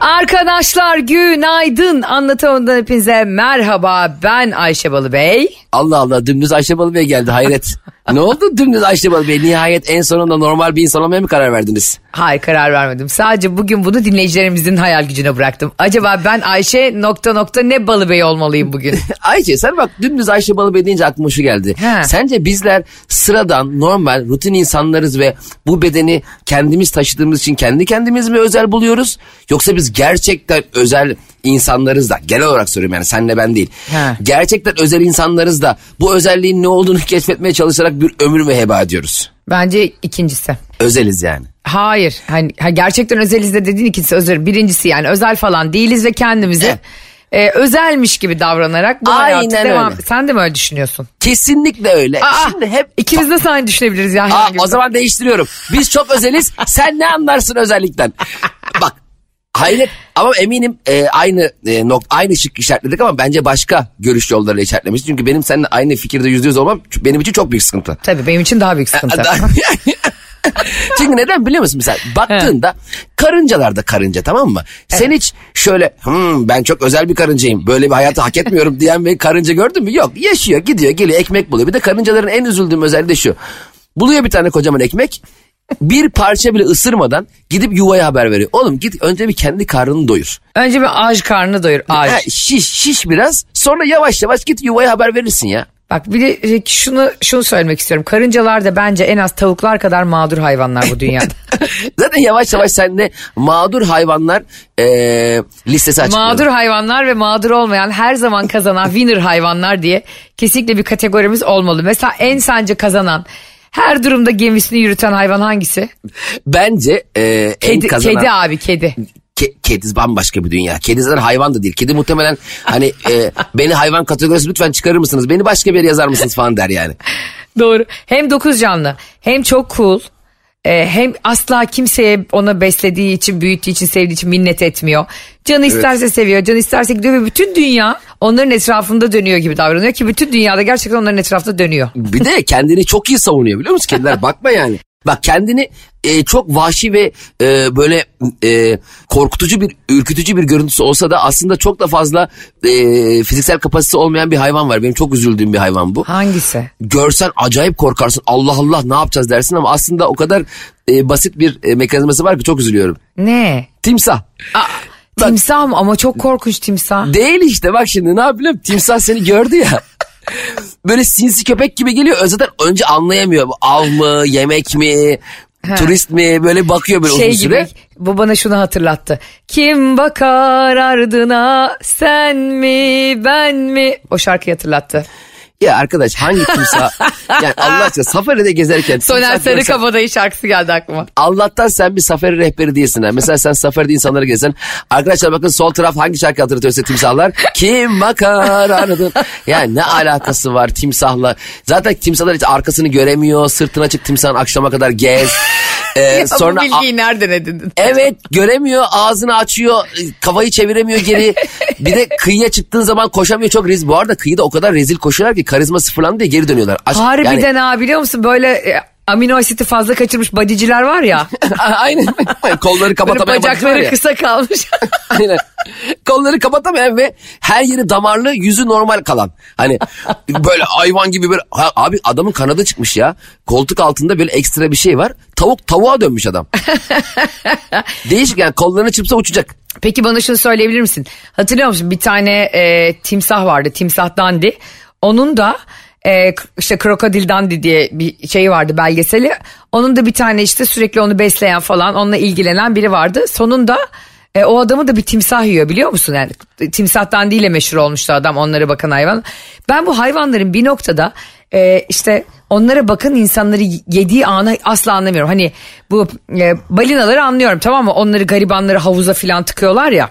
Arkadaşlar günaydın. Anlatamadan hepinize merhaba. Ben Ayşe Balıbey. Allah Allah dümdüz Ayşe Balı Bey geldi hayret. ne oldu dümdüz Ayşe Balı Bey? Nihayet en sonunda normal bir insan olmaya mı karar verdiniz? Hayır karar vermedim. Sadece bugün bunu dinleyicilerimizin hayal gücüne bıraktım. Acaba ben Ayşe nokta nokta ne Balıbey olmalıyım bugün? Ayşe sen bak dümdüz Ayşe Balı Bey deyince aklıma şu geldi. He. Sence bizler sıradan normal rutin insanlarız ve bu bedeni kendimiz taşıdığımız için kendi kendimiz mi özel buluyoruz? Yoksa biz gerçekten özel insanlarız da genel olarak soruyorum yani senle ben değil. He. Gerçekten özel insanlarız da bu özelliğin ne olduğunu keşfetmeye çalışarak bir ömür mü heba ediyoruz? Bence ikincisi. Özeliz yani. Hayır. Hani ha, gerçekten özeliz de dediğin ikincisi özel. Birincisi yani özel falan değiliz ve kendimizi e, özelmiş gibi davranarak bu Aynen hayatı devam. öyle. Sen de mi öyle düşünüyorsun? Kesinlikle öyle. Aa, Şimdi hep ikimiz de aynı düşünebiliriz ya. Aa, o zaman değiştiriyorum. Biz çok özeliz. Sen ne anlarsın özellikten? Bak hayret ama eminim e, aynı e, nok aynı şık işaretledik ama bence başka görüş yollarıyla işaretlemiş. Çünkü benim seninle aynı fikirde yüzde yüz olmam benim için çok büyük sıkıntı. Tabii benim için daha büyük sıkıntı. Çünkü neden biliyor musun mesela baktığında karıncalar da karınca tamam mı? Sen hiç şöyle "Hmm, ben çok özel bir karıncayım böyle bir hayatı hak etmiyorum diyen bir karınca gördün mü? Yok yaşıyor gidiyor geliyor ekmek buluyor. Bir de karıncaların en üzüldüğüm özelliği de şu. Buluyor bir tane kocaman ekmek bir parça bile ısırmadan gidip yuvaya haber veriyor. Oğlum git önce bir kendi karnını doyur. Önce bir ağaç karnını doyur. Ağaç. Ha, şiş şiş biraz sonra yavaş yavaş git yuvaya haber verirsin ya. Bak bir de e, şunu şunu söylemek istiyorum. Karıncalar da bence en az tavuklar kadar mağdur hayvanlar bu dünyada. Zaten yavaş yavaş sende mağdur hayvanlar eee, listesi açıklıyor. mağdur hayvanlar ve mağdur olmayan her zaman kazanan winner hayvanlar diye kesinlikle bir kategorimiz olmalı. Mesela en sence kazanan her durumda gemisini yürüten hayvan hangisi? Bence en Kedi, kazanan... kedi abi kedi. Ke- kedi bambaşka bir dünya. Kedi zaten hayvan da değil. Kedi muhtemelen hani e, beni hayvan kategorisi lütfen çıkarır mısınız? Beni başka bir yere yazar mısınız falan der yani. Doğru. Hem dokuz canlı hem çok cool. E, hem asla kimseye ona beslediği için, büyüttüğü için, sevdiği için minnet etmiyor. Canı isterse seviyor, canı isterse gidiyor ve bütün dünya onların etrafında dönüyor gibi davranıyor ki bütün dünyada gerçekten onların etrafında dönüyor. Bir de kendini çok iyi savunuyor biliyor musun? Kediler bakma yani. Bak kendini e, çok vahşi ve e, böyle e, korkutucu bir, ürkütücü bir görüntüsü olsa da aslında çok da fazla e, fiziksel kapasitesi olmayan bir hayvan var. Benim çok üzüldüğüm bir hayvan bu. Hangisi? Görsen acayip korkarsın. Allah Allah ne yapacağız dersin ama aslında o kadar e, basit bir e, mekanizması var ki çok üzülüyorum. Ne? Timsah. Timsah mı? Ama çok korkunç timsah. Değil işte bak şimdi ne yapayım timsah seni gördü ya. Böyle sinsi köpek gibi geliyor. Zaten önce anlayamıyor. Bu av mı, yemek mi, turist mi böyle bakıyor böyle şey uzun süre. gibi bu bana şunu hatırlattı. Kim bakar ardına sen mi ben mi? O şarkıyı hatırlattı. Ya arkadaş hangi timsah? yani Allah aşkına safaride gezerken. Soner timsah görsen- Sarıkabadayı şarkısı geldi aklıma. Allah'tan sen bir safari rehberi değilsin. Ha. Mesela sen safaride insanları gezsen. Arkadaşlar bakın sol taraf hangi şarkı hatırlatıyor size timsahlar? Kim bakar aradın? Yani ne alakası var timsahla? Zaten timsahlar hiç arkasını göremiyor. Sırtına açık timsahın akşama kadar gez. Ee, sonra bu bilgiyi nereden edindin? Evet göremiyor ağzını açıyor kafayı çeviremiyor geri bir de kıyıya çıktığın zaman koşamıyor çok rezil. Bu arada kıyıda o kadar rezil koşuyorlar ki karizma sıfırlandı diye geri dönüyorlar. Aş- Harbiden yani- ha biliyor musun böyle e, amino asiti fazla kaçırmış badiciler var ya. Aynen kolları kapatamayan bacakları ya. kısa kalmış. Aynen. Kolları kapatamayan ve her yeri damarlı yüzü normal kalan. Hani böyle hayvan gibi böyle Ha, abi adamın kanadı çıkmış ya. Koltuk altında böyle ekstra bir şey var. Tavuk tavuğa dönmüş adam. Değişik yani kollarını çırpsa uçacak. Peki bana şunu söyleyebilir misin? Hatırlıyor musun bir tane e, timsah vardı timsah dandi. Onun da e, işte krokodil dandi diye bir şey vardı belgeseli. Onun da bir tane işte sürekli onu besleyen falan onunla ilgilenen biri vardı. Sonunda e, o adamı da bir timsah yiyor biliyor musun? Yani timsah dandiyle meşhur olmuştu adam onlara bakan hayvan. Ben bu hayvanların bir noktada e, işte onlara bakın insanları yediği anı asla anlamıyorum. Hani bu e, balinaları anlıyorum tamam mı? Onları garibanları havuza filan tıkıyorlar ya.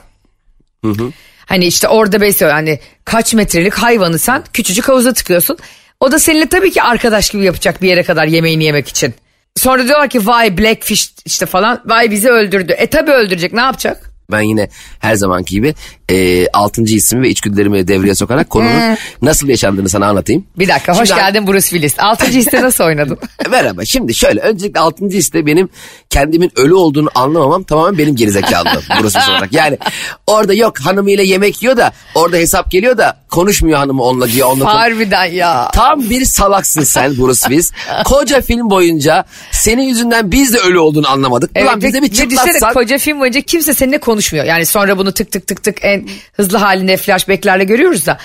Hani işte orada besliyor hani kaç metrelik hayvanı sen küçücük havuza tıkıyorsun. O da seninle tabii ki arkadaş gibi yapacak bir yere kadar yemeğini yemek için. Sonra diyorlar ki vay blackfish işte falan vay bizi öldürdü. E tabii öldürecek ne yapacak? Ben yine her zamanki gibi e, 6. isim ve içgüdülerimi devreye sokarak konunun nasıl yaşandığını sana anlatayım. Bir dakika hoş Şimdi- geldin Bruce Willis. Altıncı hisse nasıl oynadın? Merhaba şimdi şöyle öncelikle 6. hisse benim kendimin ölü olduğunu anlamamam tamamen benim gerizekalılığım burası olarak. Yani orada yok hanımıyla yemek yiyor da orada hesap geliyor da konuşmuyor hanımı onunla diyor. Onunla Harbiden ya. Tam bir salaksın sen Bruce Willis. Koca film boyunca senin yüzünden biz de ölü olduğunu anlamadık. Ulan bize bir çıtlatsan. koca film boyunca kimse seninle konuşmuyor. Yani sonra bunu tık tık tık tık en hızlı halinde flashbacklerle görüyoruz da.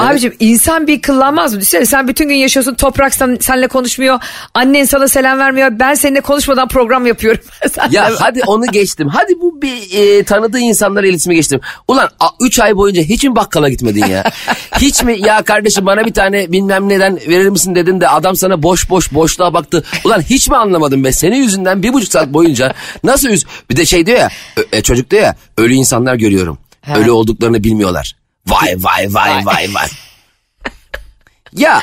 Abicim insan bir kıllanmaz mı? Düşünsene sen bütün gün yaşıyorsun toprak sen, seninle konuşmuyor. Annen sana selam vermiyor. Ben seninle konuşmadan program yapıyorum. Ya hadi onu geçtim. Hadi bu bir e, tanıdığı insanlara iletişime geçtim. Ulan 3 ay boyunca hiç mi bakkala gitmedin ya? hiç mi ya kardeşim bana bir tane bilmem neden verir misin dedin de adam sana boş boş boşluğa baktı. Ulan hiç mi anlamadın be? Senin yüzünden bir buçuk saat boyunca nasıl üz... Bir de şey diyor ya e, çocuk diyor ya ölü insanlar görüyorum. Ölü olduklarını bilmiyorlar. Vay vay vay vay vay. ya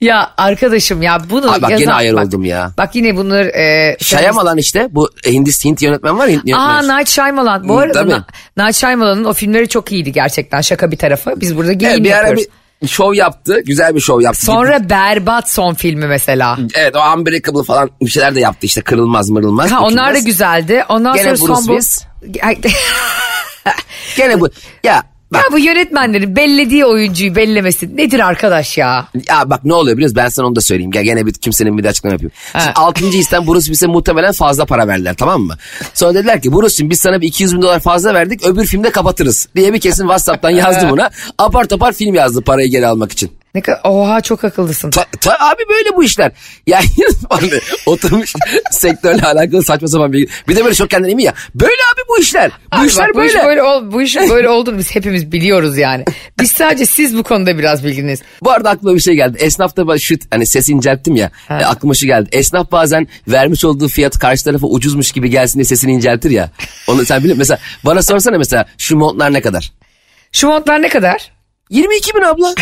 Ya arkadaşım ya bunu Ay bak yazan- gene ayar bak- oldum ya. Bak yine bunları... E, Şayamalan işte bu Hindist Hint yönetmen var ya Hint yönetmen. Aa Night Shyamalan. Bu arada tabii. Na- Night Shyamalan'ın o filmleri çok iyiydi gerçekten. Şaka bir tarafı. Biz burada Evet, geyim bir ara yapıyoruz. bir şov yaptı. Güzel bir şov yaptı. Sonra berbat son filmi mesela. Evet o Unbreakable falan bir şeyler de yaptı işte kırılmaz mırılmaz. Ha, onlar da güzeldi. Ondan Gene sonra son Bruce bu... Gene bu ya ya bak, bu yönetmenlerin bellediği oyuncuyu bellemesi nedir arkadaş ya? ya bak ne oluyor biliyor musun? Ben sana onu da söyleyeyim. Gel gene bir kimsenin bir de açıklama yapayım. Ha. Şimdi 6. isten Bruce Willis'e muhtemelen fazla para verdiler tamam mı? Sonra dediler ki Bruce'cum biz sana bir 200 bin dolar fazla verdik öbür filmde kapatırız. Diye bir kesin Whatsapp'tan yazdı buna. Apar topar film yazdı parayı geri almak için. Ne kadar oha çok akıllısın. Ta, ta- abi böyle bu işler. Yani oturmuş sektörle alakalı saçma sapan bir... Bir de böyle çok kendine emin ya. Böyle abi bu işler. Bu Abi işler bak, bu böyle. iş böyle ol, bu işin böyle olduğunu biz hepimiz biliyoruz yani. Biz sadece siz bu konuda biraz bilginiz. Bu arada aklıma bir şey geldi. Esnafta ben şu hani sesi incelttim ya. E, aklıma şu geldi. Esnaf bazen vermiş olduğu fiyatı karşı tarafa ucuzmuş gibi gelsin diye sesini inceltir ya. Onu sen biliyor? Mesela bana sorsana mesela şu montlar ne kadar? Şu montlar ne kadar? 22 bin abla.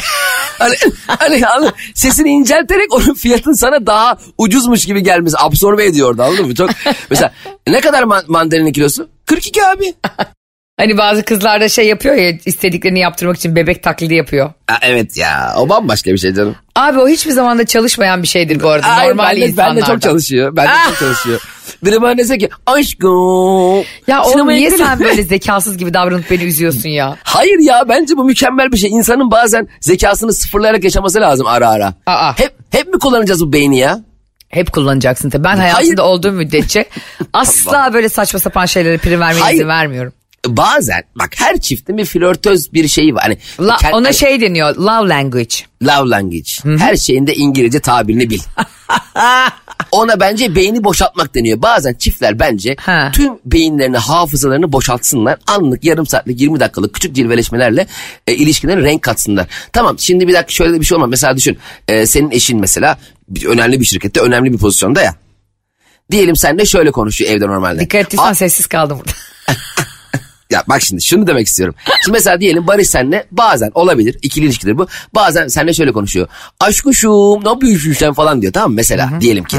hani, hani, hani sesini incelterek onun fiyatın sana daha ucuzmuş gibi gelmesi absorbe ediyor orada anladın mı? Çok, mesela ne kadar man- mandalinin kilosu? 42 abi. Hani bazı kızlar da şey yapıyor ya istediklerini yaptırmak için bebek taklidi yapıyor. Evet ya o bambaşka bir şey canım. Abi o hiçbir zaman da çalışmayan bir şeydir bu arada. Ay, Normal ben de, insanlarda. ben de çok çalışıyor. Ben de çok çalışıyor. Biri bana dese ki aşkım. Ya oğlum niye gidelim." sen böyle zekasız gibi davranıp beni üzüyorsun ya? Hayır ya bence bu mükemmel bir şey. İnsanın bazen zekasını sıfırlayarak yaşaması lazım ara ara. Aa. Hep hep mi kullanacağız bu beyni ya? Hep kullanacaksın tabii. Ben hayatımda Hayır. olduğum müddetçe asla böyle saçma sapan şeylere prim vermeye Hayır. izin vermiyorum. Bazen bak her çiftin bir flörtöz bir şeyi var. Hani La- kend- ona hani şey deniyor love language. love language. Her şeyinde İngilizce tabirini bil. Ona bence beyni boşaltmak deniyor. Bazen çiftler bence Ha. tüm beyinlerini, hafızalarını boşaltsınlar. Anlık yarım saatlik 20 dakikalık küçük cilveleşmelerle e, ilişkilerine renk katsınlar. Tamam şimdi bir dakika şöyle de bir şey olmaz. Mesela düşün e, senin eşin mesela bir- önemli bir şirkette önemli bir pozisyonda ya. Diyelim senle şöyle konuşuyor evde normalde. Dikkat ettiysen Aa, sessiz kaldım burada. ya bak şimdi şunu demek istiyorum. Şimdi mesela diyelim Barış senle bazen olabilir ikili ilişkidir bu. Bazen senle şöyle konuşuyor. Aşkuşum ne yapıyorsun sen falan diyor tamam mı mesela diyelim ki.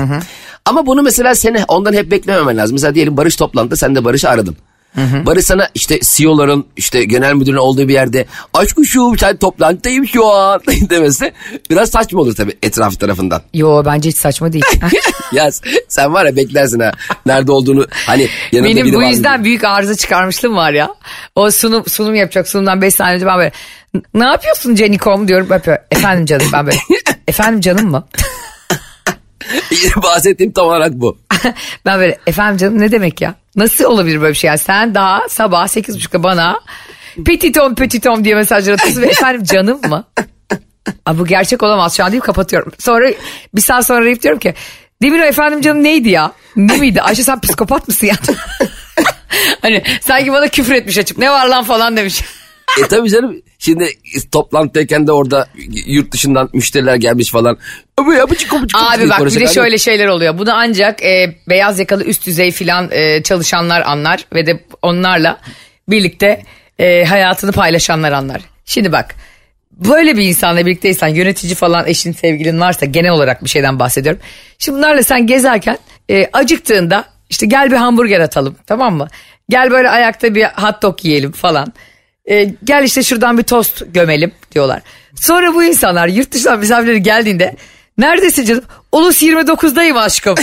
Ama bunu mesela seni ondan hep beklememen lazım. Mesela diyelim Barış toplantıda sen de Barış'ı aradın. Barış sana işte CEO'ların işte genel müdürün olduğu bir yerde aşkuşum sen toplantıdayım şu an demesi biraz saçma olur tabii etraf tarafından. Yo bence hiç saçma değil. ya sen var ya beklersin ha nerede olduğunu hani yanında Benim biri bu yüzden büyük arıza çıkarmışlığım var ya. O sunum sunum yapacak sunumdan 5 saniye önce ben böyle ne yapıyorsun Cenikom diyorum yapıyor. Efendim canım ben böyle. Efendim canım mı? bahsettiğim tam olarak bu. ben böyle efendim canım ne demek ya? Nasıl olabilir böyle bir şey? Yani sen daha sabah 8.30'da bana petitom petitom diye mesajlar atıyorsun ve efendim canım mı? Aa, bu gerçek olamaz şu an deyip kapatıyorum. Sonra bir saat sonra arayıp diyorum ki demin o efendim canım neydi ya? Ne miydi? Ayşe sen psikopat mısın ya? hani sanki bana küfür etmiş açıp ne var lan falan demiş. E tabii canım şimdi toplantıdayken de orada yurt dışından müşteriler gelmiş falan. Bu ya bıçık bıçık Abi bak bir de şöyle şeyler oluyor. Bunu ancak e, beyaz yakalı üst düzey filan e, çalışanlar anlar ve de onlarla birlikte e, hayatını paylaşanlar anlar. Şimdi bak böyle bir insanla birlikteysen yönetici falan eşin sevgilin varsa genel olarak bir şeyden bahsediyorum. Şimdi bunlarla sen gezerken e, acıktığında işte gel bir hamburger atalım tamam mı? Gel böyle ayakta bir hot dog yiyelim falan. Ee, gel işte şuradan bir tost gömelim diyorlar. Sonra bu insanlar yurt dışından misafirleri geldiğinde neredesin canım? Ulus 29'dayım aşkım.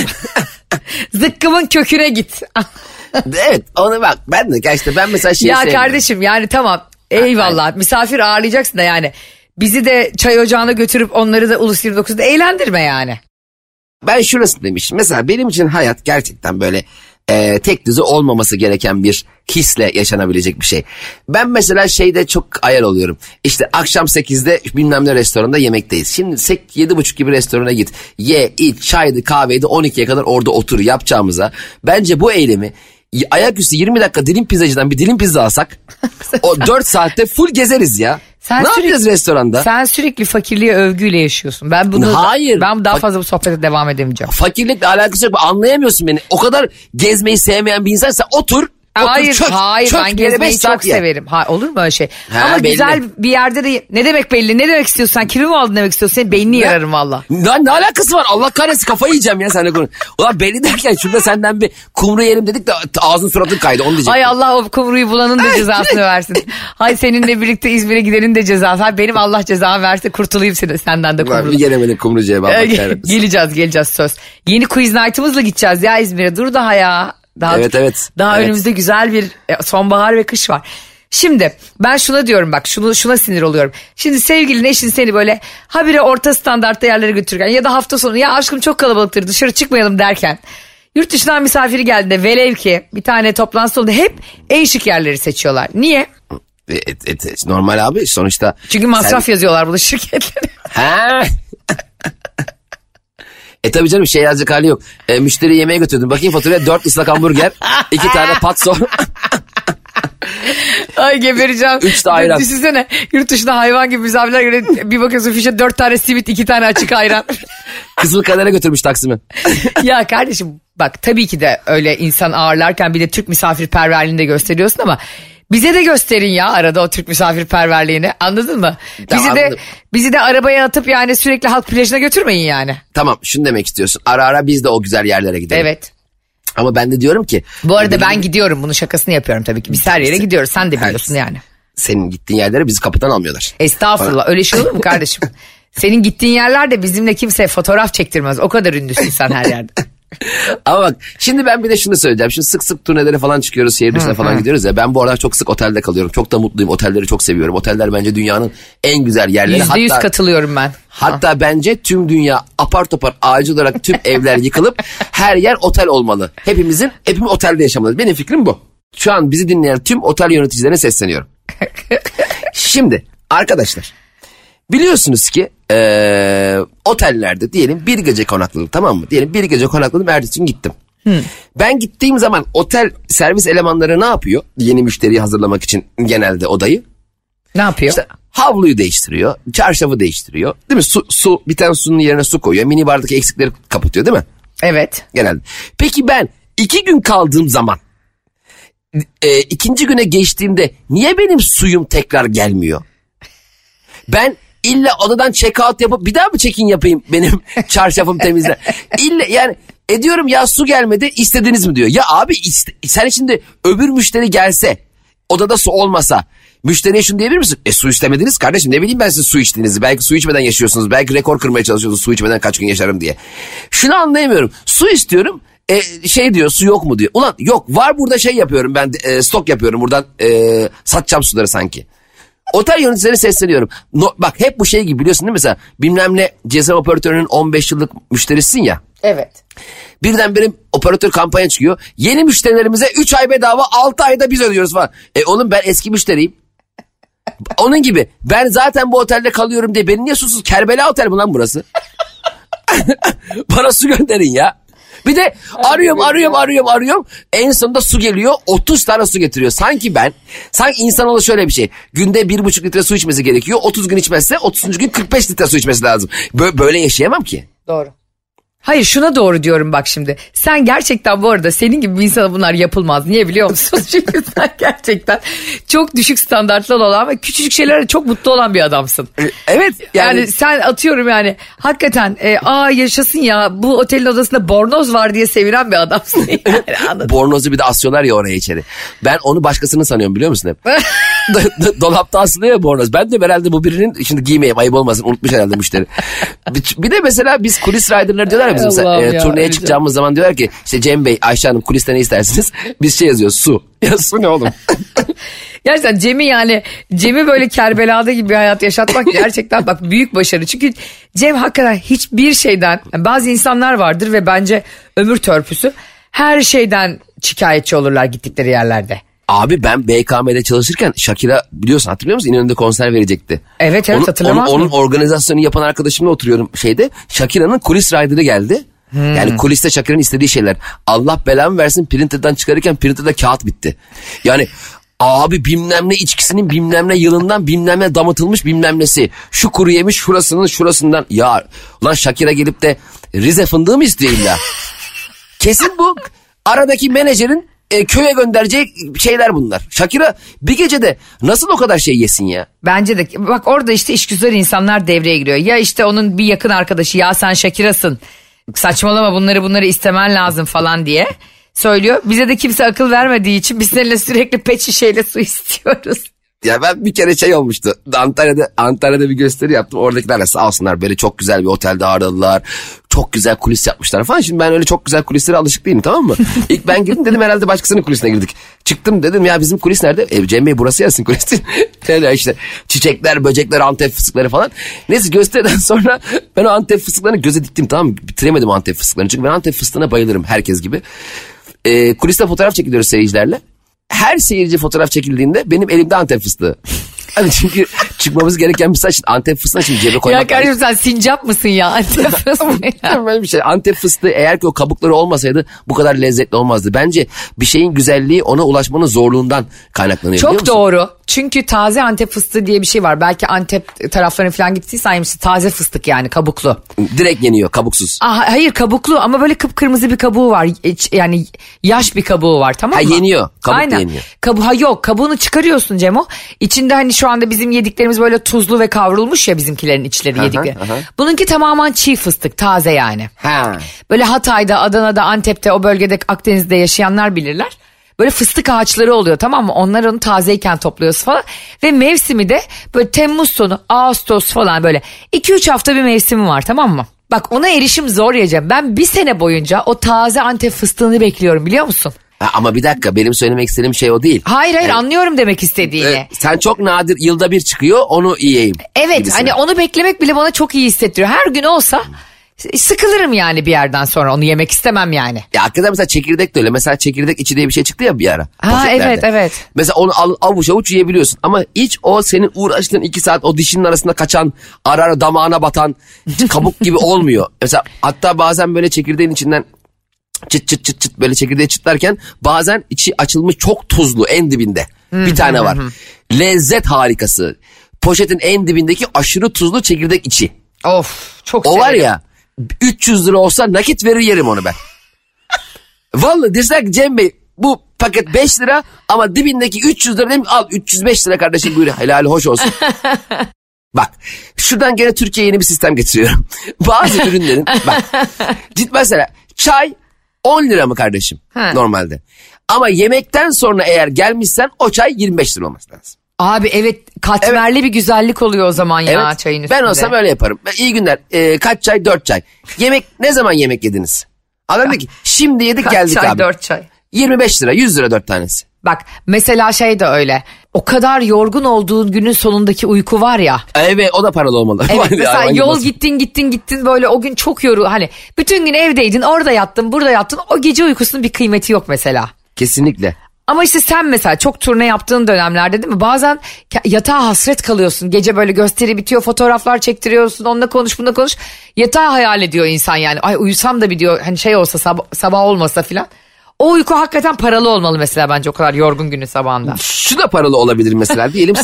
Zıkkımın köküne git. evet onu bak ben de gerçekten ben mesela şey ya sevmiyorum. kardeşim yani tamam eyvallah misafir ağırlayacaksın da yani. Bizi de çay ocağına götürüp onları da Ulus 29'da eğlendirme yani. Ben şurası demişim. Mesela benim için hayat gerçekten böyle e, tek düze olmaması gereken bir hisle yaşanabilecek bir şey. Ben mesela şeyde çok ayar oluyorum. İşte akşam 8'de bilmem ne restoranda yemekteyiz. Şimdi 7.30 gibi restorana git. Ye, iç, çaydı, kahveydi 12'ye kadar orada otur yapacağımıza. Bence bu eylemi ayaküstü 20 dakika dilim pizzacıdan bir dilim pizza alsak o 4 saatte full gezeriz ya. Sen ne sürekli- yapacağız restoranda? Sen sürekli fakirliğe övgüyle yaşıyorsun. Ben bunu Hayır. ben daha fazla bu sohbete devam edemeyeceğim. Fakirlikle alakası yok. Anlayamıyorsun beni. O kadar gezmeyi sevmeyen bir insansa otur. Otur Hayır çök, hayır çök ben gezmeyi çok ye. severim. Ha, olur mu öyle şey? Ha, Ama belli. güzel bir yerde de ne demek belli ne demek istiyorsun sen kimi mi aldın demek istiyorsun senin beynini yararım valla. Lan ne alakası var? Allah kahretsin kafayı yiyeceğim ya seninle konu. Ulan belli derken şurada senden bir kumru yerim dedik de ağzın suratın kaydı onu diyecektim. Ay Allah o kumruyu bulanın da cezasını versin. Hay seninle birlikte İzmir'e gidenin de cezası. Hay benim Allah cezamı versin kurtulayım seni, senden de kumru. bir gelemedik kumrucuya bak. Ee, geleceğiz geleceğiz söz. Yeni quiz night'ımızla gideceğiz ya İzmir'e. Dur daha ya. Daha, Evet, evet. Daha Evet. önümüzde güzel bir e, sonbahar ve kış var. Şimdi ben şuna diyorum bak şunu şuna sinir oluyorum. Şimdi sevgilin eşin seni böyle habire orta standartta yerlere götürürken ya da hafta sonu ya aşkım çok kalabalıktır dışarı çıkmayalım derken yurt dışından misafiri geldiğinde velev ki bir tane toplantı oldu hep en şık yerleri seçiyorlar. Niye? Et, et, et, normal abi sonuçta. Çünkü masraf yazıyorlar bunu şirketlere. Ha? E tabii canım şey yazacak hali yok. E, müşteri yemeğe götürdüm. Bakayım faturaya dört ıslak hamburger, iki tane patso. Ay gebereceğim. Üç de ayran. Düşünsene yurt dışında hayvan gibi misafirler göre bir bakıyorsun fişe dört tane simit iki tane açık ayran. Kızıl kadere götürmüş Taksim'e. ya kardeşim bak tabii ki de öyle insan ağırlarken bir de Türk misafirperverliğini de gösteriyorsun ama bize de gösterin ya arada o Türk misafirperverliğini anladın mı? Bizi de anladım. bizi de arabaya atıp yani sürekli halk plajına götürmeyin yani. Tamam şunu demek istiyorsun. Ara ara biz de o güzel yerlere gidelim. Evet. Ama ben de diyorum ki. Bu arada ben gidiyorum bunun şakasını yapıyorum tabii ki. Biz her yere gidiyoruz sen de biliyorsun yani. Senin gittiğin yerlere bizi kapıdan almıyorlar. Estağfurullah öyle şey olur mu kardeşim? Senin gittiğin yerlerde bizimle kimse fotoğraf çektirmez. O kadar ünlüsün sen her yerde. Ama bak şimdi ben bir de şunu söyleyeceğim. Şimdi sık sık turnelere falan çıkıyoruz. Şehir dışına falan gidiyoruz ya. Ben bu aralar çok sık otelde kalıyorum. Çok da mutluyum. Otelleri çok seviyorum. Oteller bence dünyanın en güzel yerleri. Yüzde yüz katılıyorum ben. hatta bence tüm dünya apar topar acil olarak tüm evler yıkılıp her yer otel olmalı. Hepimizin hepimiz otelde yaşamalı. Benim fikrim bu. Şu an bizi dinleyen tüm otel yöneticilerine sesleniyorum. Şimdi arkadaşlar biliyorsunuz ki eee, otellerde diyelim bir gece konakladım tamam mı? Diyelim bir gece konakladım ertesi gün gittim. Ben gittiğim zaman otel servis elemanları ne yapıyor? Yeni müşteriyi hazırlamak için genelde odayı. Ne yapıyor? İşte havluyu değiştiriyor, çarşafı değiştiriyor. Değil mi? Su, su bir tane sunun yerine su koyuyor. Mini bardaki eksikleri kapatıyor değil mi? Evet. Genelde. Peki ben iki gün kaldığım zaman e, ikinci güne geçtiğimde niye benim suyum tekrar gelmiyor? Ben illa odadan check out yapıp bir daha mı check in yapayım benim çarşafım temizle? İlla yani ediyorum ya su gelmedi istediniz mi diyor. Ya abi iste- sen şimdi öbür müşteri gelse odada su olmasa müşteriye şunu diyebilir misin? E su istemediniz kardeşim ne bileyim ben siz su içtiğinizi. Belki su içmeden yaşıyorsunuz. Belki rekor kırmaya çalışıyorsunuz su içmeden kaç gün yaşarım diye. Şunu anlayamıyorum. Su istiyorum. E, şey diyor su yok mu diyor. Ulan yok var burada şey yapıyorum ben e, stok yapıyorum buradan e, satacağım suları sanki. Otel yöneticilerine sesleniyorum. No, bak hep bu şey gibi biliyorsun değil mi mesela bilmem ne ceza operatörünün 15 yıllık müşterisin ya. Evet. Birdenbire operatör kampanya çıkıyor. Yeni müşterilerimize 3 ay bedava 6 ayda biz ödüyoruz falan. E oğlum ben eski müşteriyim. Onun gibi ben zaten bu otelde kalıyorum diye beni niye susuz Kerbela otel mi lan burası? Bana su gönderin ya. Bir de arıyorum arıyorum arıyorum arıyorum. En sonunda su geliyor 30 tane su getiriyor. Sanki ben sanki insanoğlu şöyle bir şey. Günde 1,5 litre su içmesi gerekiyor. 30 gün içmezse 30. gün 45 litre su içmesi lazım. Böyle, böyle yaşayamam ki. Doğru. Hayır şuna doğru diyorum bak şimdi. Sen gerçekten bu arada senin gibi bir insana bunlar yapılmaz. Niye biliyor musun? Çünkü sen gerçekten çok düşük standartlı olan ve küçücük şeylere çok mutlu olan bir adamsın. E, Evet Yani, yani, sen atıyorum yani hakikaten e, aa yaşasın ya bu otelin odasında bornoz var diye sevinen bir adamsın. Yani, bornozu bir de asıyorlar ya oraya içeri. Ben onu başkasının sanıyorum biliyor musun hep? Do- do- Dolapta asılıyor ya bornoz. Ben de herhalde bu birinin şimdi giymeyeyim ayıp olmasın unutmuş herhalde müşteri. Bir, de mesela biz kulis riderları diyorlar ya biz mesela e, turneye çıkacağımız zaman diyorlar ki işte Cem Bey Ayşe Hanım kuliste ne istersiniz? Biz şey yazıyoruz su. Ya su ne oğlum? Gerçekten Cem'i yani Cem'i böyle Kerbela'da gibi bir hayat yaşatmak gerçekten bak büyük başarı. Çünkü Cem hakikaten hiçbir şeyden yani bazı insanlar vardır ve bence ömür törpüsü her şeyden şikayetçi olurlar gittikleri yerlerde. Abi ben BKM'de çalışırken Shakira biliyorsun hatırlıyor musun? İnönü'nde konser verecekti. Evet, evet, onun, hatırlamaz onun, onun organizasyonu yapan arkadaşımla oturuyorum şeyde. Shakira'nın kulis rider'ı geldi. Hmm. Yani kuliste Shakira'nın istediği şeyler. Allah belamı versin printer'dan çıkarırken printer'da kağıt bitti. Yani abi bilmem ne içkisinin bilmem ne yılından bilmem ne damıtılmış bilmem nesi. Şu kuru yemiş şurasının şurasından. Ya ulan Shakira gelip de Rize fındığı mı istiyor illa? Kesin bu aradaki menajerin e, köye göndereceği şeyler bunlar. Shakira bir gecede nasıl o kadar şey yesin ya? Bence de bak orada işte işgüzar insanlar devreye giriyor. Ya işte onun bir yakın arkadaşı ya sen Şakira'sın saçmalama bunları bunları istemen lazım falan diye söylüyor. Bize de kimse akıl vermediği için biz seninle sürekli pet şişeyle su istiyoruz. Ya ben bir kere şey olmuştu. Antalya'da Antalya'da bir gösteri yaptım. Oradakiler de sağ olsunlar böyle çok güzel bir otelde ağırladılar. Çok güzel kulis yapmışlar falan. Şimdi ben öyle çok güzel kulislere alışık değilim tamam mı? İlk ben girdim dedim herhalde başkasının kulisine girdik. Çıktım dedim ya bizim kulis nerede? E, Cem Bey burası yazsın kulis. Öyle işte çiçekler, böcekler, antep fıstıkları falan. Neyse gösteriden sonra ben o antep fıstıklarını göze diktim tamam mı? Bitiremedim antep fıstıklarını. Çünkü ben antep fıstığına bayılırım herkes gibi. E, kuliste fotoğraf çekiliyoruz seyircilerle. Her seyirci fotoğraf çekildiğinde benim elimde antep fıstığı. Hani çünkü çıkmamız gereken bir saç antep fıstığını şimdi cebe koymak. Ya kardeşim sen sincap mısın ya? Antep fıstığı. Böyle bir şey. Antep fıstığı eğer ki o kabukları olmasaydı bu kadar lezzetli olmazdı. Bence bir şeyin güzelliği ona ulaşmanın zorluğundan kaynaklanıyor. Çok doğru. Çünkü taze Antep fıstığı diye bir şey var. Belki Antep taraflarına falan gittiysen yemişsin. Taze fıstık yani kabuklu. Direkt yeniyor kabuksuz. Aa, hayır kabuklu ama böyle kıpkırmızı bir kabuğu var. Yani yaş bir kabuğu var tamam Ha, mı? yeniyor. Kabuk Aynen. yeniyor. Kabu, ha yok kabuğunu çıkarıyorsun Cemo. İçinde hani şu anda bizim yediklerimiz böyle tuzlu ve kavrulmuş ya bizimkilerin içleri yedikleri. aha. Bununki tamamen çiğ fıstık taze yani. Ha. Böyle Hatay'da, Adana'da, Antep'te o bölgede Akdeniz'de yaşayanlar bilirler. Böyle fıstık ağaçları oluyor tamam mı? Onlar onu tazeyken topluyoruz falan. Ve mevsimi de böyle Temmuz sonu, Ağustos falan böyle 2-3 hafta bir mevsimi var tamam mı? Bak ona erişim zor yiyeceğim. Ben bir sene boyunca o taze Antep fıstığını bekliyorum biliyor musun? Ha, ama bir dakika benim söylemek istediğim şey o değil. Hayır hayır anlıyorum demek istediğini. Ee, sen çok nadir yılda bir çıkıyor onu yiyeyim. Evet gibisine. hani onu beklemek bile bana çok iyi hissettiriyor. Her gün olsa sıkılırım yani bir yerden sonra onu yemek istemem yani. Ya hakikaten mesela çekirdek de öyle. Mesela çekirdek içi diye bir şey çıktı ya bir ara. Ha, evet, evet. Mesela onu al, avuç avuç yiyebiliyorsun. Ama hiç o senin uğraştığın iki saat o dişinin arasında kaçan ara ara damağına batan kabuk gibi olmuyor. Mesela hatta bazen böyle çekirdeğin içinden çıt çıt çıt çıt böyle çekirdeği çıtlarken bazen içi açılmış çok tuzlu en dibinde. bir tane var. Lezzet harikası. Poşetin en dibindeki aşırı tuzlu çekirdek içi. Of çok O var ya 300 lira olsa nakit verir yerim onu ben. Vallahi deseler ki Cem Bey bu paket 5 lira ama dibindeki 300 lira dedim al 305 lira kardeşim buyur helal hoş olsun. Bak şuradan gene Türkiye'ye yeni bir sistem getiriyorum. Bazı ürünlerin bak ciddi mesela çay 10 lira mı kardeşim Ha. normalde. Ama yemekten sonra eğer gelmişsen o çay 25 lira olması lazım. Abi evet katmerli bir güzellik oluyor o zaman ya Evet. çayın Ben üstünde. olsam öyle yaparım. Ben, İyi günler. Ee, kaç çay? Dört çay. Yemek ne zaman yemek yediniz? Adam dedi ki şimdi yedik Kaç geldik çay abi. dört çay. 25 lira 100 lira dört tanesi. Bak mesela şey de öyle. O kadar yorgun olduğun günün sonundaki uyku var ya. Evet o da paralı olmalı. Evet mesela yol gibi gittin gittin gittin böyle o gün çok yoru hani bütün gün evdeydin orada yattın burada yattın o gece uykusunun bir kıymeti yok mesela. Kesinlikle. Ama işte sen mesela çok turne yaptığın dönemlerde değil mi? Bazen yatağa hasret kalıyorsun. Gece böyle gösteri bitiyor, fotoğraflar çektiriyorsun. Onunla konuş, bununla konuş. Yatağı hayal ediyor insan yani. Ay uyusam da bir diyor hani şey olsa sabah, sabah olmasa filan. O uyku hakikaten paralı olmalı mesela bence o kadar yorgun günün sabahında. Şu da paralı olabilir mesela diyelim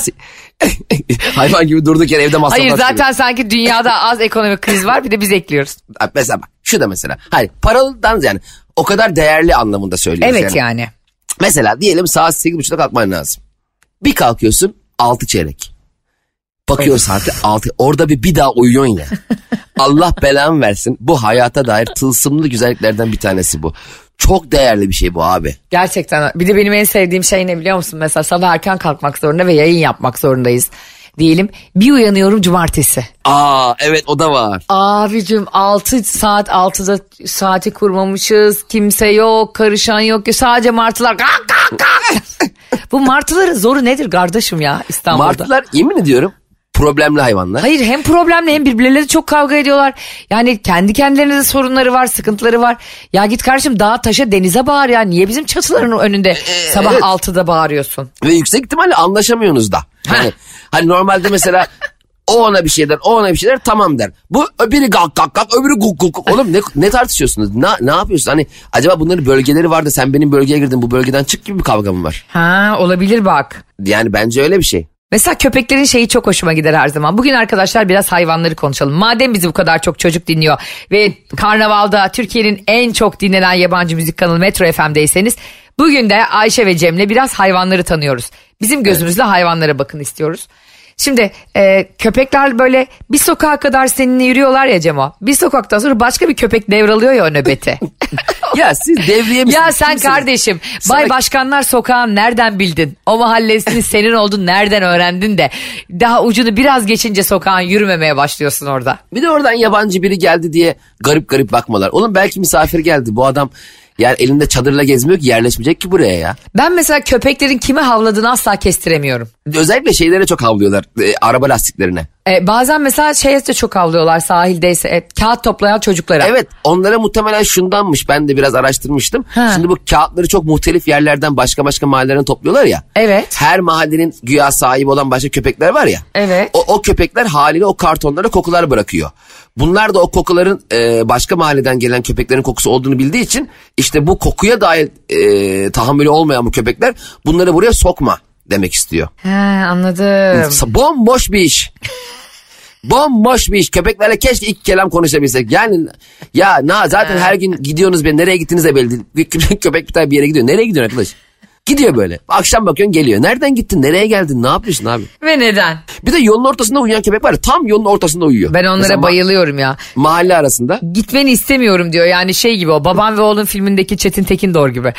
hayvan gibi durduk yere evde masraf Hayır zaten sanki dünyada az ekonomik kriz var bir de biz ekliyoruz. Mesela bak şu da mesela. Hayır paralıdan yani o kadar değerli anlamında söylüyoruz. Evet yani. Mesela diyelim saat 8.30'da kalkman lazım. Bir kalkıyorsun 6 çeyrek. Bakıyor saate 6. Orada bir bir daha uyuyorsun yine. Allah belamı versin. Bu hayata dair tılsımlı güzelliklerden bir tanesi bu. Çok değerli bir şey bu abi. Gerçekten. Bir de benim en sevdiğim şey ne biliyor musun? Mesela sabah erken kalkmak zorunda ve yayın yapmak zorundayız. Diyelim bir uyanıyorum cumartesi. Aa evet o da var. Abicim 6 saat 6'da saati kurmamışız. Kimse yok, karışan yok. Sadece martılar. Kalk kalk kalk. Bu martıların zoru nedir kardeşim ya İstanbul'da? Martılar yemin ediyorum problemli hayvanlar. Hayır hem problemli hem birbirleriyle çok kavga ediyorlar. Yani kendi kendilerine de sorunları var, sıkıntıları var. Ya git kardeşim dağa taşa denize bağır ya. Niye bizim çatıların önünde sabah evet. 6'da bağırıyorsun? Ve yüksek ihtimalle anlaşamıyorsunuz da. Hani, hani normalde mesela o ona bir şeyler, o ona bir şeyler tamam der. Bu biri kalk kalk kalk öbürü guk guk guk. Oğlum ne, ne tartışıyorsunuz? Ne, ne yapıyorsunuz? Hani acaba bunların bölgeleri var da sen benim bölgeye girdin bu bölgeden çık gibi bir kavga mı var? Ha olabilir bak. Yani bence öyle bir şey. Mesela köpeklerin şeyi çok hoşuma gider her zaman. Bugün arkadaşlar biraz hayvanları konuşalım. Madem bizi bu kadar çok çocuk dinliyor ve Karnaval'da Türkiye'nin en çok dinlenen yabancı müzik kanalı Metro FM'deyseniz bugün de Ayşe ve Cem'le biraz hayvanları tanıyoruz. Bizim gözümüzle hayvanlara bakın istiyoruz. Şimdi e, köpekler böyle bir sokağa kadar seninle yürüyorlar ya Cemo. Bir sokaktan sonra başka bir köpek devralıyor ya o nöbeti. Ya siz devriye misiniz? ya sen Kimsiniz? kardeşim Sana- Bay Başkanlar Sokağı'nı nereden bildin? O mahallesinin senin olduğunu nereden öğrendin de daha ucunu biraz geçince sokağın yürümemeye başlıyorsun orada. Bir de oradan yabancı biri geldi diye garip garip bakmalar. Oğlum belki misafir geldi. Bu adam yani elinde çadırla gezmiyor ki yerleşmeyecek ki buraya ya. Ben mesela köpeklerin kime havladığını asla kestiremiyorum. Özellikle şeylere çok havlıyorlar. e, araba lastiklerine. E, bazen mesela şeye de çok havlıyorlar sahildeyse e, kağıt toplayan çocuklara. Evet onlara muhtemelen şundanmış ben de biraz araştırmıştım. Ha. Şimdi bu kağıtları çok muhtelif yerlerden başka başka mahallelerden topluyorlar ya. Evet. Her mahallenin güya sahibi olan başka köpekler var ya. Evet. O, o köpekler haliyle o kartonlara kokular bırakıyor. Bunlar da o kokuların e, başka mahalleden gelen köpeklerin kokusu olduğunu bildiği için işte bu kokuya dair e, tahammülü olmayan bu köpekler bunları buraya sokma demek istiyor. He anladım. Bomboş bir iş. Bomboş bir iş. Köpeklerle keşke ilk kelam konuşabilsek. Yani ya na zaten her gün gidiyorsunuz be nereye gittiğiniz de belli değil. Köpek bir tane bir yere gidiyor. Nereye gidiyorsun arkadaş? Gidiyor böyle. Akşam bakıyorsun geliyor. Nereden gittin? Nereye geldin? Ne yapıyorsun abi? Ve neden? Bir de yolun ortasında uyuyan köpek var ya. Tam yolun ortasında uyuyor. Ben onlara Mesela bayılıyorum ya. Mahalle arasında. Gitmeni istemiyorum diyor. Yani şey gibi o babam ve oğlun filmindeki Çetin Tekindor gibi.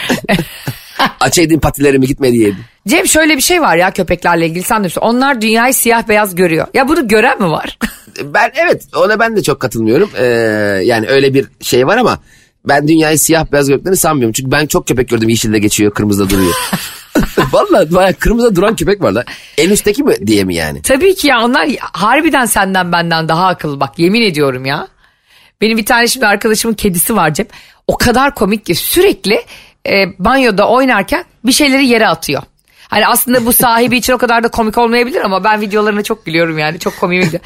Açaydın patilerimi gitme diyeydim. Cem şöyle bir şey var ya köpeklerle ilgili sen de Onlar dünyayı siyah beyaz görüyor. Ya bunu gören mi var? Ben evet ona ben de çok katılmıyorum. Ee, yani öyle bir şey var ama ben dünyayı siyah beyaz gördüklerini sanmıyorum. Çünkü ben çok köpek gördüm yeşilde geçiyor kırmızıda duruyor. Vallahi bayağı kırmızıda duran köpek var lan. En üstteki mi diye mi yani? Tabii ki ya onlar harbiden senden benden daha akıllı bak yemin ediyorum ya. Benim bir tane şimdi arkadaşımın kedisi var Cem. O kadar komik ki sürekli e, banyoda oynarken bir şeyleri yere atıyor. Hani aslında bu sahibi için o kadar da komik olmayabilir ama ben videolarına çok gülüyorum yani çok komik gidiyor.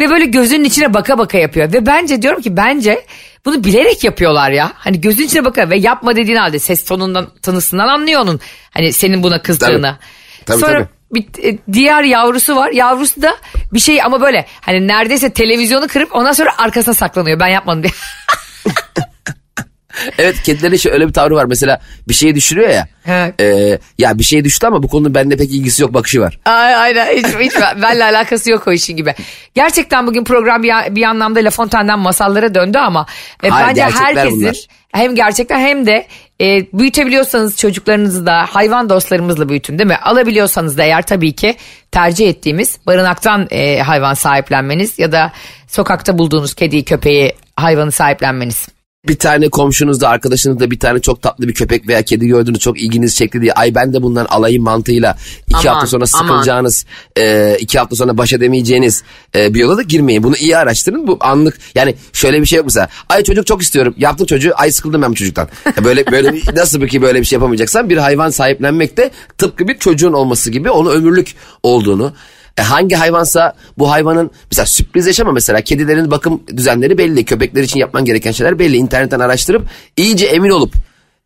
Ve böyle gözünün içine baka baka yapıyor. Ve bence diyorum ki bence bunu bilerek yapıyorlar ya. Hani gözün içine baka ve yapma dediğin halde ses tonundan tanısından anlıyor onun. Hani senin buna kızdığını. Tabii, Sonra tabii. bir e, diğer yavrusu var. Yavrusu da bir şey ama böyle hani neredeyse televizyonu kırıp ondan sonra arkasına saklanıyor. Ben yapmadım diye. Evet kedilerin şey öyle bir tavrı var. Mesela bir şeyi düşürüyor ya. Evet. e, ya bir şey düştü ama bu konunun bende pek ilgisi yok bakışı var. Ay, aynen hiç, hiç benimle alakası yok o işin gibi. Gerçekten bugün program bir, bir anlamda La Fontaine'den masallara döndü ama e, Hayır, bence herkesin bunlar. hem gerçekten hem de e, büyütebiliyorsanız çocuklarınızı da hayvan dostlarımızla büyütün değil mi? Alabiliyorsanız da eğer tabii ki tercih ettiğimiz barınaktan e, hayvan sahiplenmeniz ya da sokakta bulduğunuz kediyi köpeği hayvanı sahiplenmeniz. Bir tane komşunuzda arkadaşınızda bir tane çok tatlı bir köpek veya kedi gördünüz çok ilginizi çekti diye ay ben de bundan alayım mantığıyla iki Aman, hafta sonra aman. sıkılacağınız e, iki hafta sonra baş edemeyeceğiniz e, bir yola da girmeyin. Bunu iyi araştırın bu anlık yani şöyle bir şey yok mesela ay çocuk çok istiyorum yaptım çocuğu ay sıkıldım ben bu çocuktan. Ya böyle böyle bir- nasıl bir ki böyle bir şey yapamayacaksan bir hayvan sahiplenmek de tıpkı bir çocuğun olması gibi onu ömürlük olduğunu e hangi hayvansa bu hayvanın mesela sürpriz yaşama mesela kedilerin bakım düzenleri belli. Köpekler için yapman gereken şeyler belli. İnternetten araştırıp iyice emin olup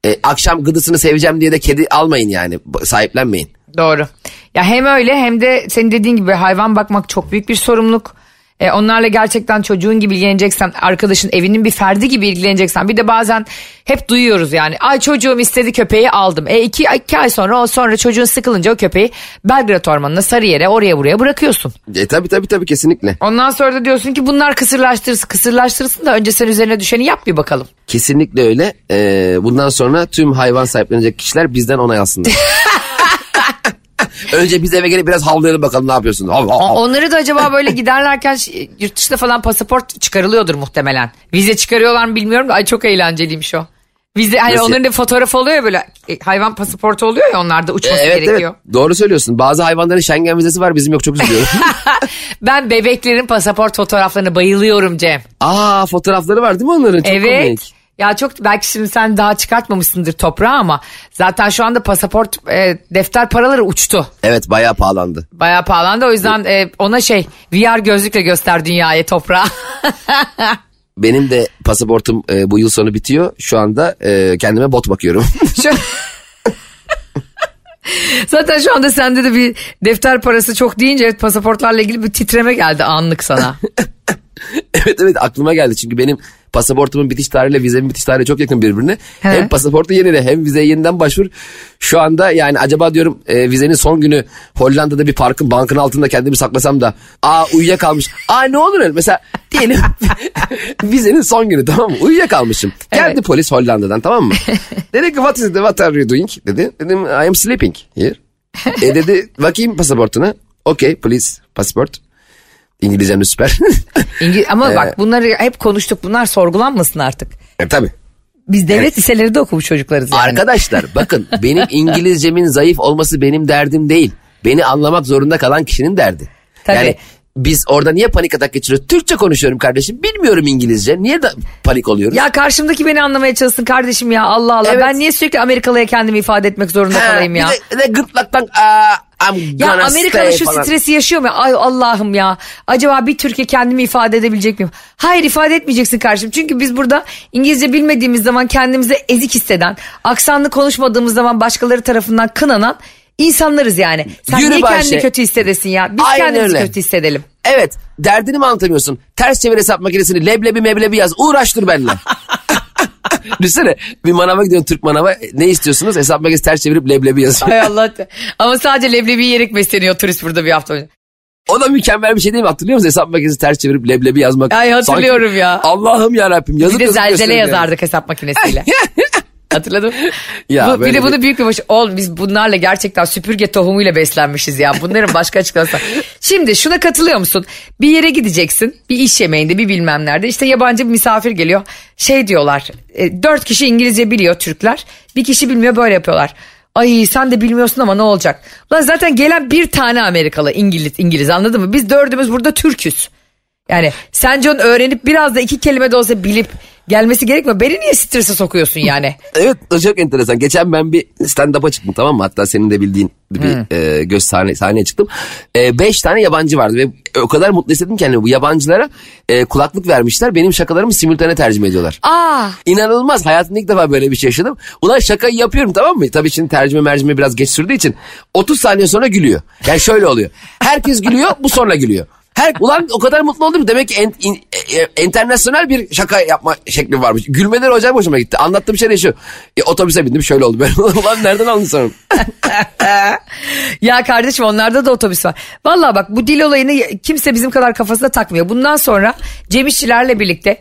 e, akşam gıdısını seveceğim diye de kedi almayın yani sahiplenmeyin. Doğru. Ya hem öyle hem de senin dediğin gibi hayvan bakmak çok büyük bir sorumluluk. E, onlarla gerçekten çocuğun gibi ilgileneceksen, arkadaşın evinin bir ferdi gibi ilgileneceksen. Bir de bazen hep duyuyoruz yani. Ay çocuğum istedi köpeği aldım. E iki, iki ay sonra o sonra çocuğun sıkılınca o köpeği Belgrad Ormanı'na Sarıyer'e oraya buraya bırakıyorsun. E tabii tabii tabii kesinlikle. Ondan sonra da diyorsun ki bunlar kısırlaştırsın. Kısırlaştırsın da önce sen üzerine düşeni yap bir bakalım. Kesinlikle öyle. E, bundan sonra tüm hayvan sahiplenecek kişiler bizden onay alsınlar. Önce biz eve gelip biraz havlayalım bakalım ne yapıyorsun. Hav, hav, hav. Onları da acaba böyle giderlerken yurt dışında falan pasaport çıkarılıyordur muhtemelen. Vize çıkarıyorlar mı bilmiyorum da ay çok eğlenceliymiş o. Vize hani Nasıl? onların da fotoğrafı oluyor ya böyle e, hayvan pasaportu oluyor ya onlarda uçması Evet gerekiyor. evet doğru söylüyorsun. Bazı hayvanların Schengen vizesi var bizim yok çok üzülüyorum. Ben bebeklerin pasaport fotoğraflarına bayılıyorum Cem. Aa fotoğrafları var değil mi onların? Çok evet. komik. Ya çok belki şimdi sen daha çıkartmamışsındır toprağa ama zaten şu anda pasaport e, defter paraları uçtu. Evet bayağı pahalandı. Bayağı pahalandı o yüzden e, ona şey VR gözlükle göster dünyaya toprağı. Benim de pasaportum e, bu yıl sonu bitiyor. Şu anda e, kendime bot bakıyorum. Şu... Zaten şu anda sende de bir defter parası çok deyince evet, pasaportlarla ilgili bir titreme geldi anlık sana. evet evet aklıma geldi. Çünkü benim pasaportumun bitiş tarihiyle vizemin bitiş tarihi çok yakın birbirine. He. Hem pasaportu yenile hem vizeye yeniden başvur. Şu anda yani acaba diyorum e, vizenin son günü Hollanda'da bir parkın bankın altında kendimi saklasam da aa uyuyakalmış. Aa ne olur öyle mesela diyelim vizenin son günü tamam mı uyuyakalmışım. Geldi Evet. polis Hollanda'dan tamam mı? dedi ki what is it what are you doing dedi. Dedim I am sleeping here. e dedi bakayım pasaportuna. Okay please passport. İngilizcem de süper. İngiliz... Ama Ee, bak bunları hep konuştuk bunlar sorgulanmasın artık. e, tabii. Biz devlet liselerinde okumuş çocuklarız yani. Arkadaşlar bakın benim İngilizcemin zayıf olması benim derdim değil. Beni anlamak zorunda kalan kişinin derdi. Tabii. Yani biz orada niye panik atak geçiriyoruz? Türkçe konuşuyorum kardeşim. Bilmiyorum İngilizce. Niye da panik oluyoruz? Ya karşımdaki beni anlamaya çalışsın kardeşim ya Allah Allah. Evet. Ben niye sürekli Amerikalıya kendimi ifade etmek zorunda Ha, kalayım ya? Bir de, de gırtlaktan aa, I'm Ya Amerikalı şu falan. stresi yaşıyor mu? Ay Allah'ım ya. Acaba bir Türkiye kendimi ifade edebilecek miyim? Hayır ifade etmeyeceksin kardeşim. Çünkü biz burada İngilizce bilmediğimiz zaman kendimizi ezik hisseden, aksanlı konuşmadığımız zaman başkaları tarafından kınanan insanlarız yani. Sen Yürü niye Bayşe. kendini kötü hissedesin ya? Biz Aynen kendimizi öyle. kötü hissedelim. Evet derdini mi anlatamıyorsun? Ters çevir hesap makinesini leblebi meblebi yaz. Uğraş dur benimle. Düşünsene bir manava gidiyorsun Türk manava ne istiyorsunuz? Hesap makinesi ters çevirip leblebi yazıyor. Hay Allah. Ama sadece leblebi yiyerek besleniyor turist burada bir hafta önce. O da mükemmel bir şey değil mi? Hatırlıyor musun? Hesap makinesi ters çevirip leblebi yazmak. Ay, hatırlıyorum Sanki- ya. Allah'ım yarabbim yazıp Bir de zelzele gösteriyor yani. yazardık hesap makinesiyle. Hatırladın mı? Ya Bu- bir de bunu büyük bir baş... Oğlum biz bunlarla gerçekten süpürge tohumuyla beslenmişiz ya. Bunların başka açıklaması. Şimdi şuna katılıyor musun? Bir yere gideceksin. Bir iş yemeğinde bir bilmem nerede. İşte yabancı bir misafir geliyor. Şey diyorlar. e, dört kişi İngilizce biliyor Türkler. Bir kişi bilmiyor böyle yapıyorlar. Ay sen de bilmiyorsun ama ne olacak? Lan zaten gelen bir tane Amerikalı İngiliz, İngiliz anladın mı? Biz dördümüz burada Türküz. Yani sence onu öğrenip biraz da iki kelime de olsa bilip gelmesi gerekmiyor. Beni niye strese sokuyorsun yani? Evet o çok enteresan. Geçen ben bir stand-up'a çıktım tamam mı? Hatta senin de bildiğin bir e, göz sahne, sahneye çıktım. E, beş tane yabancı vardı ve o kadar mutlu hissettim ki hani bu yabancılara e, kulaklık vermişler. Benim şakalarımı simultane tercüme ediyorlar. Aa İnanılmaz. Hayatımda ilk defa böyle bir şey yaşadım. Ulan şakayı yapıyorum tamam mı? Tabii şimdi tercüme mercime biraz geç sürdüğü için 30 saniye sonra gülüyor. Yani şöyle oluyor. Herkes gülüyor bu sonra gülüyor. Her, ulan o kadar mutlu oldum demek ki en, in- e, internasyonel bir şaka yapma şekli varmış. Gülmeleri hocam hoşuma gitti. Anlattığım şey şu. E, otobüse bindim şöyle oldu. Ben, ulan nereden anladın sen ya kardeşim onlarda da otobüs var. Vallahi bak bu dil olayını kimse bizim kadar kafasına takmıyor. Bundan sonra Cem İşçilerle birlikte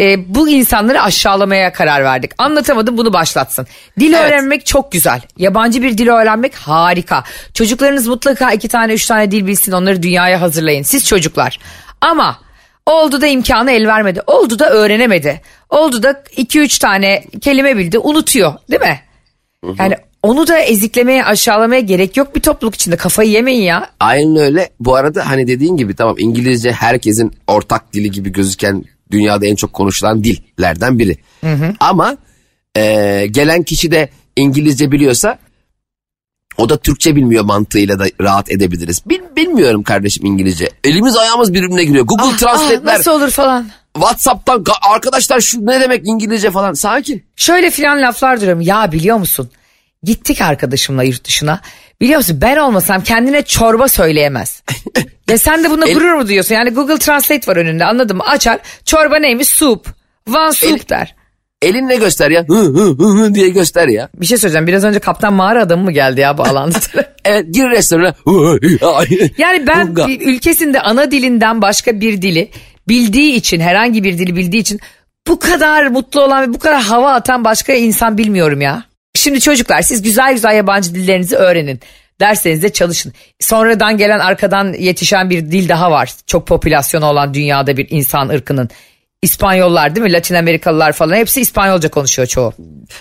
e, bu insanları aşağılamaya karar verdik. Anlatamadım bunu başlatsın. Dil Evet. öğrenmek çok güzel. Yabancı bir dil öğrenmek harika. Çocuklarınız mutlaka iki tane üç tane dil bilsin onları dünyaya hazırlayın. Siz çocuklar. Ama oldu da imkanı el vermedi. Oldu da öğrenemedi. Oldu da iki üç tane kelime bildi unutuyor değil mi? Yani onu da eziklemeye aşağılamaya gerek yok bir topluluk içinde kafayı yemeyin ya. Aynen öyle. Bu arada hani dediğin gibi tamam İngilizce herkesin ortak dili gibi gözüken dünyada en çok konuşulan dillerden biri. Ama e, gelen kişi de İngilizce biliyorsa o da Türkçe bilmiyor mantığıyla da rahat edebiliriz. Bil, bilmiyorum kardeşim İngilizce. Elimiz ayağımız birbirine giriyor. Google Ah, ah, Translate'ler nasıl olur falan. Whatsapp'tan "Ka- arkadaşlar şu ne demek İngilizce falan sakin. Şöyle filan laflar diyorum. Ya biliyor musun? Gittik arkadaşımla yurt dışına. Biliyor musun ben olmasam kendine çorba söyleyemez. Ve sen de buna El- gurur mu duyuyorsun? Yani Google Translate var önünde anladın mı? Açar çorba neymiş? Soup. One soup El- der. Elinle göster ya. Hı hı hı hı diye göster ya. Bir şey söyleyeceğim. Biraz önce kaptan mağara adamı mı geldi ya bu alanda? Evet gir restorana. yani ben ülkesinde ana dilinden başka bir dili bildiği için herhangi bir dili bildiği için bu kadar mutlu olan ve bu kadar hava atan başka insan bilmiyorum ya. Şimdi çocuklar siz güzel güzel yabancı dillerinizi öğrenin. Derslerinizde çalışın. Sonradan gelen arkadan yetişen bir dil daha var. Çok popülasyonu olan dünyada bir insan ırkının. İspanyollar değil mi? Latin Amerikalılar falan hepsi İspanyolca konuşuyor çoğu.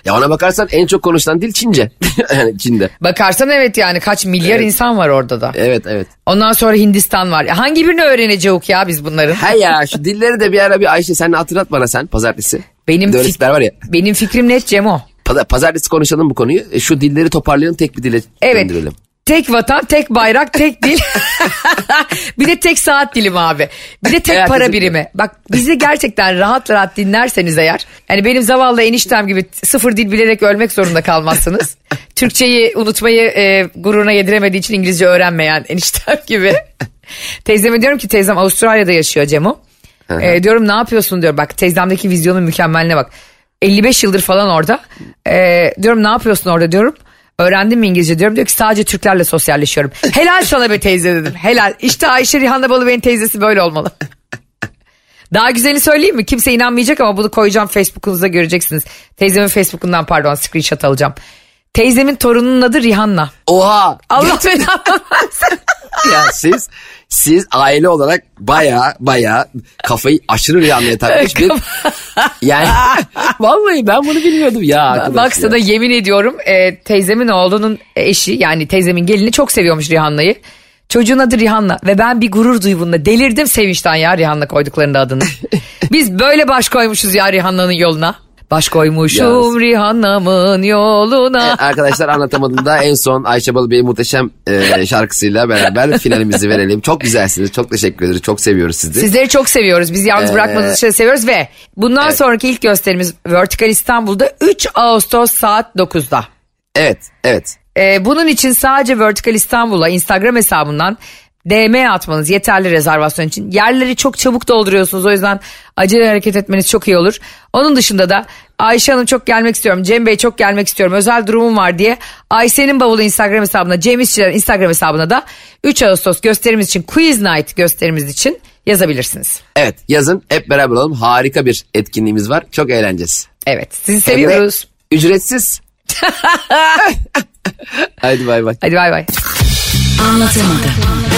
Ya ona bakarsan en çok konuşulan dil Çince. yani Çin'de. Bakarsan evet yani kaç milyar insan var orada da. Evet evet. Ondan sonra Hindistan var. Hangi birini öğreneceğiz ya biz bunların? He ya şu dilleri de bir ara bir Ayşe sen hatırlat bana sen pazartesi. Benim de fik- var ya. Benim fikrim net Cemo. Paza- Pazartesi konuşalım bu konuyu. E, Şu dilleri toparlayalım tek bir dile Evet. döndürelim. Tek vatan, tek bayrak, tek dil. bir de tek saat dilimi abi. Bir de tek para birimi. Bak bizi gerçekten rahat rahat dinlerseniz eğer. Yani benim zavallı eniştem gibi sıfır dil bilerek ölmek zorunda kalmazsınız. Türkçeyi unutmayı e, gururuna yediremediği için İngilizce öğrenmeyen eniştem gibi. Teyzeme diyorum ki teyzem Avustralya'da yaşıyor Cemo. E, diyorum ne yapıyorsun diyor. Bak teyzemdeki vizyonun mükemmeline bak. 55 yıldır falan orada. E, diyorum ne yapıyorsun orada diyorum. Öğrendin mi İngilizce diyorum. Diyor ki sadece Türklerle sosyalleşiyorum. Helal sana be teyze dedim. Helal. İşte Ayşe Rihanna Balıbey'in teyzesi böyle olmalı. Daha güzelini söyleyeyim mi? Kimse inanmayacak ama bunu koyacağım Facebook'unuzda göreceksiniz. Teyzemin Facebook'undan pardon screenshot alacağım. Teyzemin torununun adı Rihanna. Oha. Allah beni anlamaz. ya siz siz aile olarak baya baya kafayı aşırı rüyamaya takmış bir yani vallahi ben bunu bilmiyordum ya. arkadaş Bak sana ya. yemin ediyorum e, teyzemin oğlunun eşi yani teyzemin gelini çok seviyormuş Rihanna'yı. Çocuğun adı Rihanna ve ben bir gurur duyumunda delirdim sevinçten ya Rihanna koyduklarında adını. Biz böyle baş koymuşuz ya Rihanna'nın yoluna. Baş koymuşum. Rihanna'mın yoluna. Arkadaşlar anlatamadım da en son Ayşe Balıbey'in muhteşem e, şarkısıyla beraber finalimizi verelim. Çok güzelsiniz. Çok teşekkür ederiz. Çok seviyoruz sizi. Sizleri çok seviyoruz. Biz yalnız Ee, bırakmadığınız için seviyoruz ve bundan evet. sonraki ilk gösterimiz Vertical İstanbul'da 3 Ağustos saat 9'da. Evet, evet. Ee, bunun için sadece Vertical İstanbul'a Instagram hesabından DM atmanız yeterli rezervasyon için. Yerleri çok çabuk dolduruyorsunuz o yüzden acele hareket etmeniz çok iyi olur. Onun dışında da Ayşe Hanım çok gelmek istiyorum, Cem Bey çok gelmek istiyorum, özel durumum var diye Ayşe'nin bavulu Instagram hesabına, Cem İşçiler Instagram hesabına da 3 Ağustos gösterimiz için, Quiz Night gösterimiz için yazabilirsiniz. Evet yazın hep beraber olalım. Harika bir etkinliğimiz var. Çok eğleneceğiz. Evet sizi Hem de seviyoruz. Ücretsiz. Haydi bay bay. Hadi bay bay. Anlatamadım.